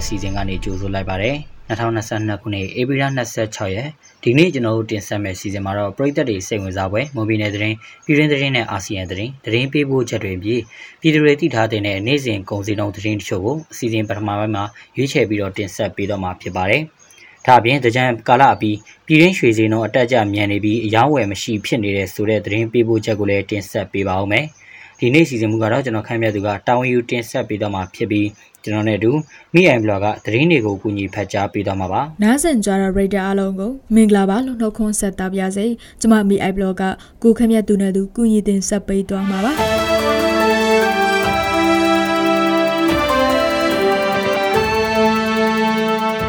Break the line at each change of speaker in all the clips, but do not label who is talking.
အစီအစဉ်ကနေကြိုဆိုလိုက်ပါတယ်2022ခုနှစ်ဧပြီလ26ရက်ဒီနေ့ကျွန်တော်တို့တင်ဆက်မယ့်အစီအစဉ်မှာတော့ပြည်သက်တွေစိတ်ဝင်စားပွဲမွန်ပြည်နယ်သတင်းပြည်တွင်းသတင်းနဲ့အာဆီယံသတင်းသတင်းပေးပို့ချက်တွေပြီးပြည်သူတွေသိထားတဲ့နေ့စဉ်ကုန်စည်နှုန်းသတင်းတချို့ကိုအစီအစဉ်ပထမပိုင်းမှာရွေးချယ်ပြီးတော့တင်ဆက်ပေးတော့မှာဖြစ်ပါတယ်ဒါအပြင်တကြံကာလအပြီးပြည်ရင်းရွှေစည်းနှုန်းအတက်အကျမြန်နေပြီးအယောင်းဝယ်မရှိဖြစ်နေတဲ့ဆိုတဲ့သတင်းပေးပို့ချက်ကိုလည်းတင်ဆက်ပေးပါဦးမယ်။ ဒီနေ့စီစဉ်မှုကတော့ကျွန်တော်ခန့်မှန်းသူကတာဝန်ယူတင်ဆက်ပေးတော့မှာဖြစ်ပြီးကျွန်တော်နဲ့အတူမိအိမ်ဘလော့ကသတင်းတွေကိုကူညီဖတ်ကြားပေးတော့မှာပါ
နားဆင်ကြတဲ့ရိတ်တာအားလုံးကိုမင်္ဂလာပါလို့နှုတ်ခွန်းဆက်တာပါစေကျွန်မမိအိမ်ဘလော့ကကိုခန့်မှန်းသူနဲ့သူကူညီတင်ဆက်ပေးသွားမှာပါ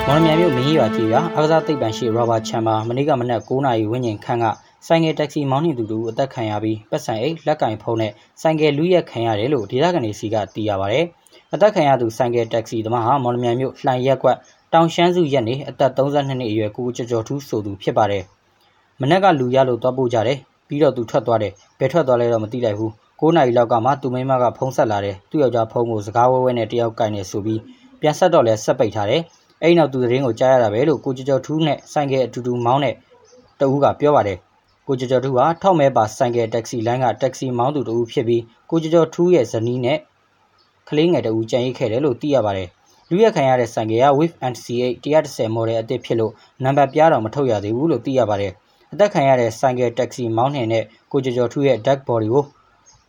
မော်လမြိုင်မြို့မင်းရွာကြီးရွာအကစားသိပ္ပံရှိရောဘာချမ်ဘာမနေ့ကမနက်9:00နာရီဝန်းကျင်ခန့်က ဆိုင်ကယ်တက္ကစီမောင်းနှင်သူတို့အသက်ခံရပြီးပတ်စံအိတ်လက်ကင်ဖုံးနဲ့ဆိုင်ကယ်လူရက်ခံရတယ်လို့ဒေသခံတွေစီကသိရပါဗျ။အသက်ခံရသူဆိုင်ကယ်တက္ကစီသမားဟာမော်လမြိုင်မြို့လှိုင်ရက်ကွက်တောင်ရှမ်းစုရက်နေအသက်32နှစ်အရွယ်ကိုကျော်ကျော်ထူးဆိုသူဖြစ်ပါတယ်။မနက်ကလူရလို့သွားပို့ကြတယ်ပြီးတော့သူထွက်သွားတယ်ဘယ်ထွက်သွားလဲတော့မသိလိုက်ဘူး9နာရီလောက်ကမှသူမိမကဖုံးဆက်လာတယ်သူ့ယောက်ျားဖုံးကိုစကားဝဲဝဲနဲ့တယောက်ကင်နေဆိုပြီးပြန်ဆက်တော့လဲဆက်ပိတ်ထားတယ်အဲ့နောက်သူသတင်းကိုကြားရတာပဲလို့ကိုကျော်ကျော်ထူးနဲ့ဆိုင်ကယ်အတူတူမောင်းတဲ့တဦးကပြောပါတယ် ကိုကျော်ကျော်ထူးဟာထောက်မဲပါဆိုင်ကယ်တက္ကစီလိုင်းကတက္ကစီမောင်းသူတဦးဖြစ်ပြီးကိုကျော်ကျော်ထူးရဲ့ဇနီးနဲ့ကလေးငယ်တဦးကြံရိတ်ခဲ့တယ်လို့သိရပါတယ်။လူရက်ခံရတဲ့ဆိုင်ကယ်က Wave NC8 130 model အသစ်ဖြစ်လို့နံပါတ်ပြားတော့မထုတ်ရသေးဘူးလို့သိရပါတယ်။အသက်ခံရတဲ့ဆိုင်ကယ်တက္ကစီမောင်းနှင်တဲ့ကိုကျော်ကျော်ထူးရဲ့ deck body ကို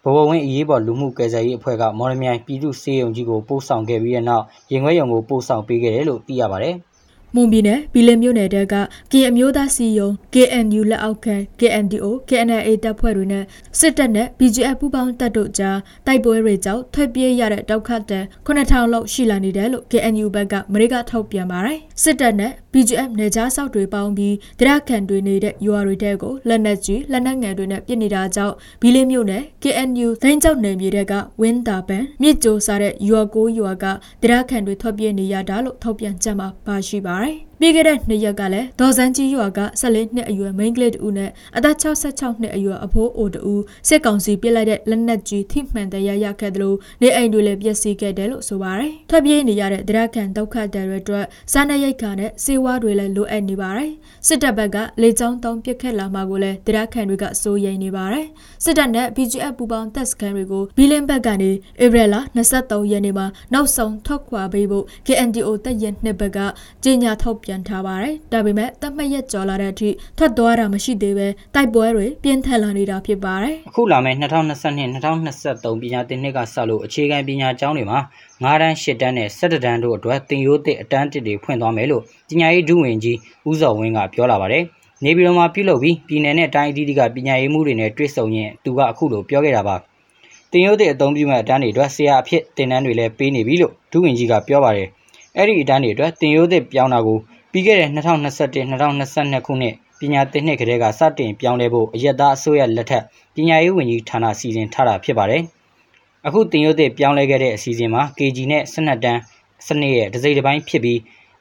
ဘဝဝင်းအရေးပေါ်လူမှုကယ်ဆယ်ရေးအဖွဲ့ကမော်ရမြိုင်ပြည်သူ့စေယုံကြီးကိုပို့ဆောင်ခဲ့ပြီးတဲ့နောက်ရင်ခွဲရုံကိုပို့ဆောင်ပေးခဲ့တယ်လို့သိရပါတယ်။
မွန်ပြည်နယ်ဘီလင်မြို့နယ်တဲကကင်အမျိုးသားစီယုံ KNU လက်အောက်ခံ KNDO KNA တပ်ဖွဲ့တွေနဲ့စစ်တပ်နဲ့ BGF ပူးပေါင်းတပ်တို့ကြားတိုက်ပွဲတွေကြောင့်ထွက်ပြေးရတဲ့တောက်ခတ်တန်9000လောက်ရှိလာနေတယ်လို့ KNU ဘက်ကမရိကထုတ်ပြန်ပါတယ်စစ်တပ်နဲ့ BGF နေကြားဆောက်တွေပေါင်းပြီးဒရခန်တွေနေတဲ့ရွာတွေတဲကိုလက်နက်ကြီးလက်နက်ငယ်တွေနဲ့ပစ်နေတာကြောင့်ဘီလင်းမြို့နယ် KNU သိန်းကျောက်နယ်မြေတဲကဝင်းတာပန်မြစ်ကြိုးစားတဲ့ရွာကိုရွာကဒရခန်တွေထွက်ပြေးနေရတာလို့ထုတ်ပြန်ချက်မှာပါရှိပါတယ်။ ပြီးခဲ့တဲ့နှစ်ရက်ကလည်းဒေါ်စန်းကြီးရွာက14နှစ်အရွယ်မိန်းကလေးတူနဲ့အသက်66နှစ်အရွယ်အဖိုးအိုတူစစ်ကောင်စီပြစ်လိုက်တဲ့လက်နက်ကြီးထိမှန်တရားရခဲ့တယ်လို့နေအိမ်တွေလည်းပျက်စီးခဲ့တယ်လို့ဆိုပါတယ်။ထွက်ပြေးနေရတဲ့ဒရခန်ဒုက္ခတဲ့တွေအတွက်စားနပ်ရိက္ခာနဲ့စေဝါတွေလည်းလိုအပ်နေပါတယ်။စစ်တပ်ဘက်ကလေကြောင်းတုံးပစ်ခတ်လာမှာကိုလည်းဒရခန်တွေကစိုးရိမ်နေပါတယ်။စစ်တပ်နဲ့ BGF ပူးပေါင်းတပ်စခန်းတွေကိုဘီလင်းဘက်ကနေဧပြီလ23ရက်နေ့မှာနောက်ဆုံးထွက်ခွာပေးဖို့ KNDO တပ်ရနှစ်ဘက်ကကြေညာထုတ်ပြန်ထားပါတယ်။ဒါပေမဲ့တပ်မရက်ကျော်လာတဲ့အထိထွက်သွားတာမရှိသေးပဲတိုက်ပွဲတွေပြင်းထန်လာနေတာဖြစ်ပါတယ်။
အခုလာမယ့်2022-2023ပညာသင်နှစ်ကစလို့အခြေခံပညာကျောင်းတွေမှာ9တန်း10တန်းနဲ့17တန်းတို့အတွက်သင်ရိုးသစ်အတန်းတစ်တွေဖွင့်သွားမယ်လို့ပညာရေးဒုဝန်ကြီးဦးစောဝင်းကပြောလာပါတယ်။နေပြည်တော်မှာပြုလုပ်ပြီးပြည်내နဲ့တိုင်းအသီးသီးကပညာရေးမှုတွေနဲ့တွေ့ဆုံရင်သူကအခုလိုပြောခဲ့တာပါ။တင်ရိုးသည့်အသုံးပြုမဲ့အတန်းတွေအတွက်ဆရာအဖြစ်တင်တန်းတွေလည်းပေးနေပြီလို့ဒုဝန်ကြီးကပြောပါတယ်။အဲ့ဒီအတန်းတွေအတွက်တင်ရိုးသည့်ပြောင်းတာကို ပြီးခဲ့တဲ့2021-2022ခုနှစ်ပညာသင်နှစ်ကလေးကစတင်ပြောင်းလဲဖို့အရက်သားအစိုးရလက်ထက်ပညာရေးဝန်ကြီးဌာနစီစဉ်ထားတာဖြစ်ပါတယ်။အခုတင်ရိုးသည့်ပြောင်းလဲခဲ့တဲ့အစီအစဉ်မှာ KG နဲ့12တန်းစနစ်ရဲ့ဒစိတစ်ပိုင်းဖြစ်ပြီး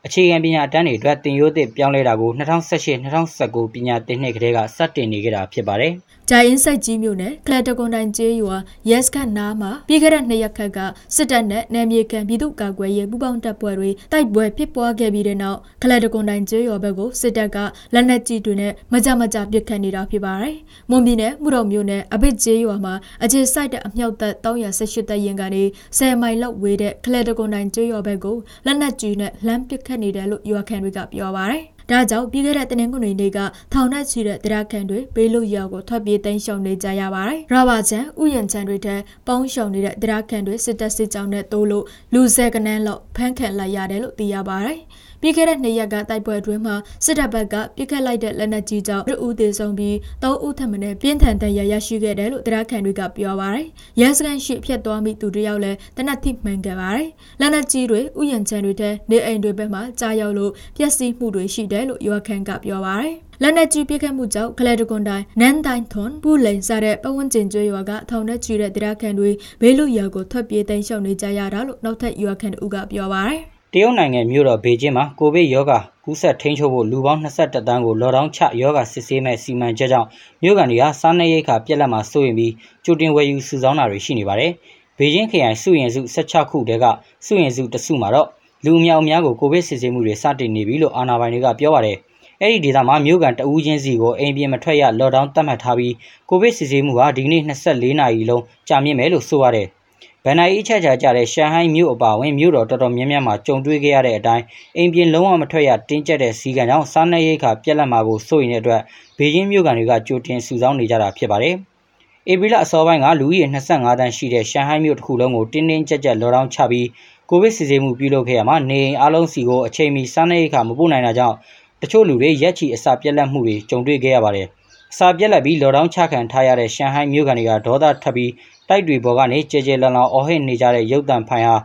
အခြေခံပညာအတန်းတွေအတွက်တင်ရိုးသစ်ပြောင်းလဲတာကို2018-2019ပညာသင်နှစ်ကလေးကစတင်နေကြတာဖြစ်ပါတယ်။
ဂျိုင်းစိုက်ကြီးမြို့နယ်ကလတကွန်တိုင်ကျေးရွာရက်စခတ်နားမှာပြီးခဲ့တဲ့နှစ်ရက်ခက်ကစစ်တပ်နဲ့နယ်မြေခံပြည်သူ့ကာကွယ်ရေးပူးပေါင်းတပ်ဖွဲ့တွေတိုက်ပွဲဖြစ်ပွားခဲ့ပြီးတဲ့နောက်ကလတကွန်တိုင်ကျေးရွာဘက်ကိုစစ်တပ်ကလက်နက်ကြီးတွေနဲ့မကြမကြပစ်ခတ်နေတာဖြစ်ပါတယ်။မွန်ပြည်နယ်မှုတော်မြို့နယ်အဘစ်ကျေးရွာမှာအခြေစိုက်တဲ့အမြောက်တပ်318တပ်ရင်ကနေ10မိုင်လောက်ဝေးတဲ့ကလတကွန်တိုင်ကျေးရွာဘက်ကိုလက်နက်ကြီးနဲ့လှမ်းပစ်ခတ်နေတယ်လို့ရွာခံတွေကပြောပါတယ်။ဒါကြောင့်ပြီးခဲ့တဲ့တနင်္ဂနွေနေ့ကထောင်နဲ့ချီတဲ့တရားခံတွေဘေးလွတ်ရောက်ကိုထွက်ပြေးတိမ်းရှောင်နေကြရပါတယ်။ရာဘာချန်ဥယျာဉ်ချန်တွေထက်ပေါင်းရှောင်နေတဲ့တရားခံတွေစစ်တပ်စစ်ကြောင်းနဲ့တိုးလို့လူဆယ်ကနန်းလောက်ဖမ်းခံလိုက်ရတယ်လို့သိရပါတယ်။ပြီးခဲ့တဲ့နှစ်ရက်ကတိုက်ပွဲအတွင်းမှာစစ်တပ်ဘက်ကပြစ်ခတ်လိုက်တဲ့လက်နက်ကြီးကြောင့်တဦးသေဆုံးပြီးသုံးဦးထပ်မံပြင်းထန်ဒဏ်ရာရရှိခဲ့တယ်လို့တရားခံတွေကပြောပါတယ်။ရဲစခန်းရှိဖြတ်သွားမိသူတယောက်လည်းတနက်ထိမှန်ခဲ့ပါတယ်။လက်နက်ကြီးတွေဥယျာဉ်ချန်တွေထဲနေအိမ်တွေဘက်မှာကြားရောက်လို့ပျက်စီးမှုတွေရှိတယ်လို့ရွာခံကပြောပါတယ်။လက်နက်ကြီးပစ်ခတ်မှုကြောင့်ကလဲတကွန်တိုင်းနန်တိုင်းထွန်ပူလိန်စတဲ့ပဝန်းကျင်ကျွရွာကထောင်နဲ့ချီတဲ့တရားခံတွေဘေးလူရွာကိုထွက်ပြေးတိမ်းရှောင်နေကြရတာလို့နောက်ထပ်ရွာခံတို့ကပြောပါတယ်။
တရုတ်နိုင်ငံမြို့တော်ဘေကျင်းမှာကိုဗစ်ရောဂါကူးစက်ထိန်းချုပ်ဖို့လူပေါင်း21တန်းကိုလော့ဒေါင်းချရောဂါစစ်ဆေးမဲ့စီမံချက်ကြောင့်မြို့ကန်တွေကစားနပ်ရိက္ခာပြက်လက်မှာစိုးရင်ပြီးကြိုတင်ဝယ်ယူစုဆောင်းတာတွေရှိနေပါတယ်။ဘေကျင်းခရိုင်စုရင်စု16ခုတဲကစုရင်စုတစုမှာတော့လူအများအများကိုကိုဗစ်စစ်ဆေးမှုတွေစတင်နေပြီလို့အာဏာပိုင်တွေကပြောပါတယ်။အဲ့ဒီဒေသမှာမြို့ကန်တအူးချင်းစီကိုအိမ်ပြင်မထွက်ရလော့ဒေါင်းသတ်မှတ်ထားပြီးကိုဗစ်စစ်ဆေးမှုဟာဒီကနေ့24နာရီလုံးကြာမြင့်မယ်လို့ဆိုရတယ်။ ဗန်နိုင်အချက်ချာကြတဲ့ရှန်ဟိုင်းမြို့အပါအဝင်မြို့တော်တော်တော်များများမှာကြုံတွေ့ခဲ့ရတဲ့အတိုင်းအိမ်ပြင်လုံးဝမထွက်ရတင်းကျပ်တဲ့စီကံကြောင့်စားနပ်ရိက္ခာပြက်လက်မှာကိုစိုးရိမ်တဲ့အတွက်ဘေကျင်းမြို့ကန်တွေကကြိုတင်စုဆောင်းနေကြတာဖြစ်ပါတယ်။ဧပြီလအစောပိုင်းကလူဦးရေ25တန်းရှိတဲ့ရှန်ဟိုင်းမြို့တစ်ခုလုံးကိုတင်းတင်းကြပ်ကြပ်လော်ဒေါင်းချပြီးကိုဗစ်စီစဉ်မှုပြုလုပ်ခဲ့ရမှာနေအိမ်အလုံးစီကိုအချိန်မီစားနပ်ရိက္ခာမပို့နိုင်တာကြောင့်တချို့လူတွေရက်ချီအစာပြက်လက်မှုတွေကြုံတွေ့ခဲ့ရပါတယ်။အစာပြက်လက်ပြီးလော်ဒေါင်းချခံထားရတဲ့ရှန်ဟိုင်းမြို့ကန်တွေကဒေါသထပ်ပြီး တိုက်တွေပေါ်ကနေကြဲကြဲလန်လောင်အော်ဟစ်နေကြတဲ့ရုပ်တံဖိုင်ဟာ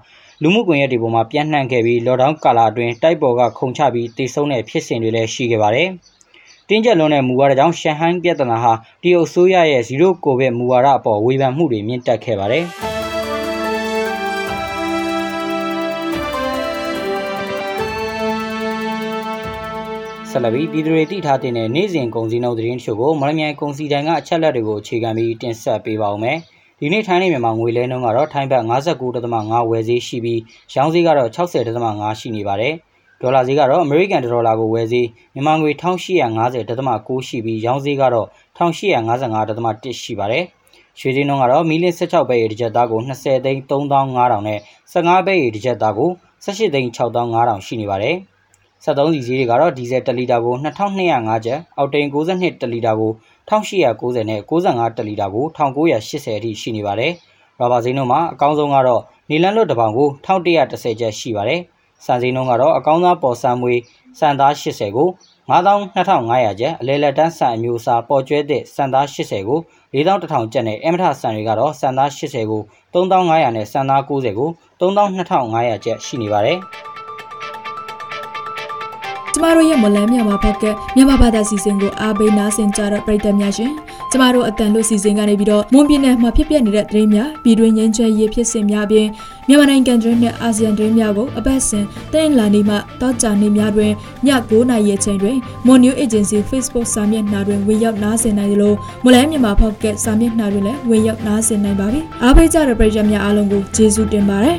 လူမှုကွန်ရက်တွေပေါ်မှာပြန့်နှံ့ခဲ့ပြီးလော်ဒေါင်းကာလာအတွင်းတိုက်ပေါ်ကခုန်ချပြီးတိတ်ဆုံးတဲ့ဖြစ်စဉ်တွေလည်းရှိခဲ့ပါတယ်။တင်းကျပ်လွန်းတဲ့မူဝါဒကြောင့်ရှန်ဟိုင်းပြဿနာဟာတရုတ်ဆိုးရရဲ့ဇီရိုကိုဗစ်မူဝါဒအပေါ်ဝေဖန်မှုတွေမြင့်တက်ခဲ့ပါတယ်။ဆလဘီပြည်သူတွေတိထားတဲ့နေ့စဉ်ကုန်စည်နှုန်းသတင်းတချို့ကိုမရမြိုင်ကုန်စည်တိုင်းကအချက်လက်တွေကိုအခြေခံပြီးတင်ဆက်ပေးပါဦးမယ်။ ဒီနေ့ထိုင်းနေမြန်မာငွေလဲနှုန်းကတော့ထိုင်းဘတ်59.5ဝယ်ဈေးရှိပြီးရောင်းဈေးကတော့60.5ရှိနေပါတယ်။ဒေါ်လာဈေးကတော့အမေရိကန်ဒေါ်လာကိုဝယ်ဈေးမြန်မာငွေ1850.6ရှိပြီးရောင်းဈေးကတော့1855.1ရှိပါတယ်။ရွှေဈေးနှုန်းကတော့မီလ16ပဲရေတစ်ကြက်သားကို20သိန်း3500နဲ့15ပဲရေတစ်ကြက်သားကို18သိန်း6500ရှိနေပါတယ်။ 73စီဈေးတွေကတော့ဒီဇယ်1လီတာကို2205ကျပ်အောက်တိန်62တလီတာကို1890နဲ့65တလီတာကို1980အထိရှိနေပါတယ်။ရာဘာဈေးနှုန်းမှာအကောင်းဆုံးကတော့နီလန်လွတ်တစ်ပေါင်ကို1130ကျပ်ရှိပါတယ်။စံစည်းနှုန်းကတော့အကောင်းသားပေါ်ဆံမွေစံသား80ကို92,500ကျပ်အလဲလက်တန်းစံအမျိုးအစားပေါ်ကျွဲတဲ့စံသား80ကို41,000ကျပ်နဲ့အမထစံတွေကတော့စံသား80ကို3,500နဲ့စံသား90ကို3,2500ကျပ်ရှိနေပါတယ်
ကျမတို့ရဲ့မလန်းမြန်မာဘက်ကမြန်မာဘာသာစီစဉ်ကိုအားပေးနားဆင်ကြတဲ့ပရိသတ်များရှင်ကျမတို့အတန်လို့စီစဉ်ကနေပြီးတော့မွန်ပြည်နယ်မှာဖြစ်ပျက်နေတဲ့သတင်းများပြည်တွင်းငင်းချဲရေးဖြစ်စဉ်များအပြင်မြန်မာနိုင်ငံတွင်းနဲ့အာဆီယံတွင်းများကိုအပတ်စဉ်တင်လာနေမှတောက်ကြနေများတွင်ည9:00နာရီအချိန်တွင် Mon New Agency Facebook စာမျက်နှာတွင်ဝင်ရောက်နားဆင်နိုင်သလိုမလန်းမြန်မာဖောက်ကစာမျက်နှာတွင်လည်းဝင်ရောက်နားဆင်နိုင်ပါပြီအားပေးကြတဲ့ပရိသတ်များအားလုံးကိုကျေးဇူးတင်ပါတယ်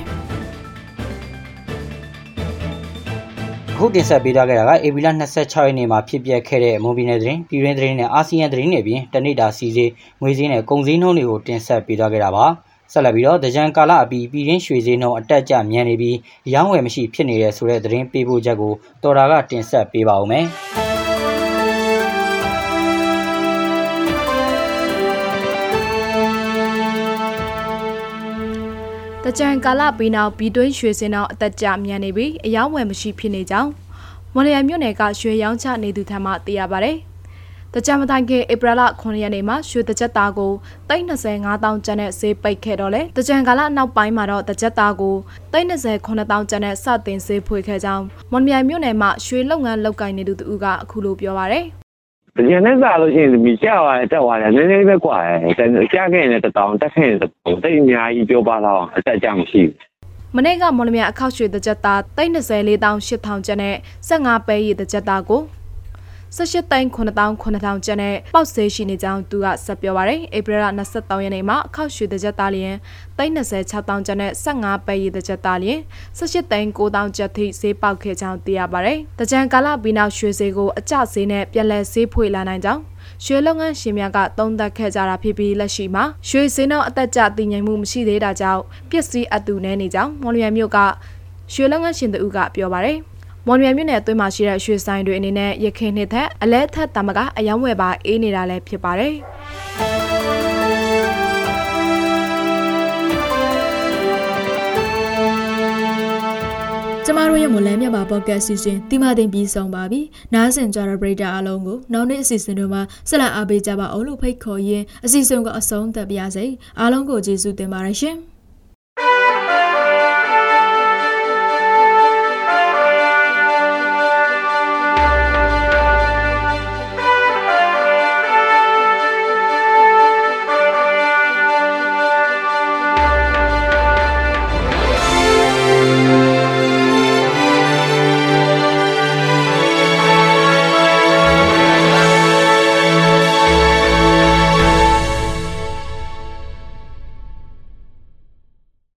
အခုတင်ဆက်ပေးထားခဲ့တာကအေဗီလာ26ရက်နေ့မှာဖြစ်ပျက်ခဲ့တဲ့မွန်ပြည်နယ်သတင်းပြည်တွင်းသတင်းနဲ့အာဆီယံသတင်းတွေပြင်တနေ့တာစီစဉ်ငွေစည်းနဲ့ကုန်စည်နှုန်းတွေကိုတင်ဆက်ပေးထားခဲ့တာပါဆက်လက်ပြီးတော့ဒကြံကာလအပြီးပြည်ရင်းရွှေစည်းနှုန်းအတက်ကြမြန်နေပြီးရောင်းဝယ်မရှိဖြစ်နေတဲ့ဆိုတဲ့သတင်းပေးပို့ချက်ကိုတော်တာကတင်ဆက်ပေးပါဦးမယ်
တကြံကာလပြီးနောက်ဘီတွင်းရွှေစင်အောင်အသက်ကြမြန်နေပြီးအယောင်းဝယ်မရှိဖြစ်နေကြောင်းမွန်လျံမြို့နယ်ကရွှေရောင်းချနေသူထံမှသိရပါဗျ။တကြံမတိုင်ခင်ဧပြီလ9ရက်နေ့မှာရွှေတကြက်သားကို325,000ကျပ်နဲ့ဈေးပိတ်ခဲ့တော့လေတကြံကာလနောက်ပိုင်းမှာတော့တကြက်သားကို329,000ကျပ်နဲ့စတင်ဈေးဖွေခဲ့ကြောင်းမွန်မြိုင်မြို့နယ်မှာရွှေလုပ်ငန်းလုပ်ကိုင်နေသူတူကအခုလိုပြောပါဗျ။
တကြံနဲ့စားလို့ရှိရင်မိကျသွားတယ်တက်သွားတယ်နည်းနည်းပဲกว่าတယ်ကြာခဲ့ရင်လည်းတတောင်တက်ခဲ့ရင်တတောင်တိတ်အများကြီးပြောပါတော့အတက်ကြမရှိဘူး
မနေ့ကမော်လမြိုင်အခောက်ရွှေတကြက်သား324,800ကျပ်နဲ့15ပဲရီတကြက်သားကို 18သိန်း9000 9000ကျပ်နဲ့ပေါက်ဆေးရှိနေကြောင်းသူကဆက်ပြောပါရယ်ဧပြီလ23ရက်နေ့မှာအခောက်ရွှေတကြက်သားလျင်36000ကျပ်နဲ့15ပဲရီတကြက်သားလျင်18သိန်း9000ကျပ်ထိဈေးပေါက်ခဲ့ကြောင်းသိရပါရယ်တကြံကာလပြီးနောက်ရွှေဈေးကိုအကျဈေးနဲ့ပြန်လည်ဈေးဖွေလာနိုင်ကြောင်းရွှေလုပ်ငန်းရှင်များကသုံးသပ်ခဲ့ကြတာဖြစ်ပြီးလက်ရှိမှာရွှေစင်းတော့အသက်ကျတည်ငြိမ်မှုမရှိသေးတာကြောင့်ပစ္စည်းအတူနေနေကြောင်းမော်လမြိုင်မြို့ကရွှေလုပ်ငန်းရှင်တို့ကပြောပါရယ် မော်လမြိုင်မြို့နယ်အတွင်းမှာရှိတဲ့ရွှေဆိုင်တွေအနေနဲ့ရခင်နှစ်သက်အလဲထက်တမကအယောင်းဝယ်ပါအေးနေတာလည်းဖြစ်ပါတယ်။ကျမတို့ရဲ့မလန်းမြပါပေါ့ကတ်စီစဉ်တိမသိမ့်ပြီးဆုံးပါပြီ။နားဆင်ကြတဲ့ပရိသတ်အားလုံးကိုနောက်နေ့အစီအစဉ်တွေမှာဆက်လက်အားပေးကြပါအောင်လို့ဖိတ်ခေါ်ရင်းအစီအစဉ်ကအဆုံးသတ်ပါရစေ။အားလုံးကိုကျေးဇူးတင်ပါတယ်ရှင်။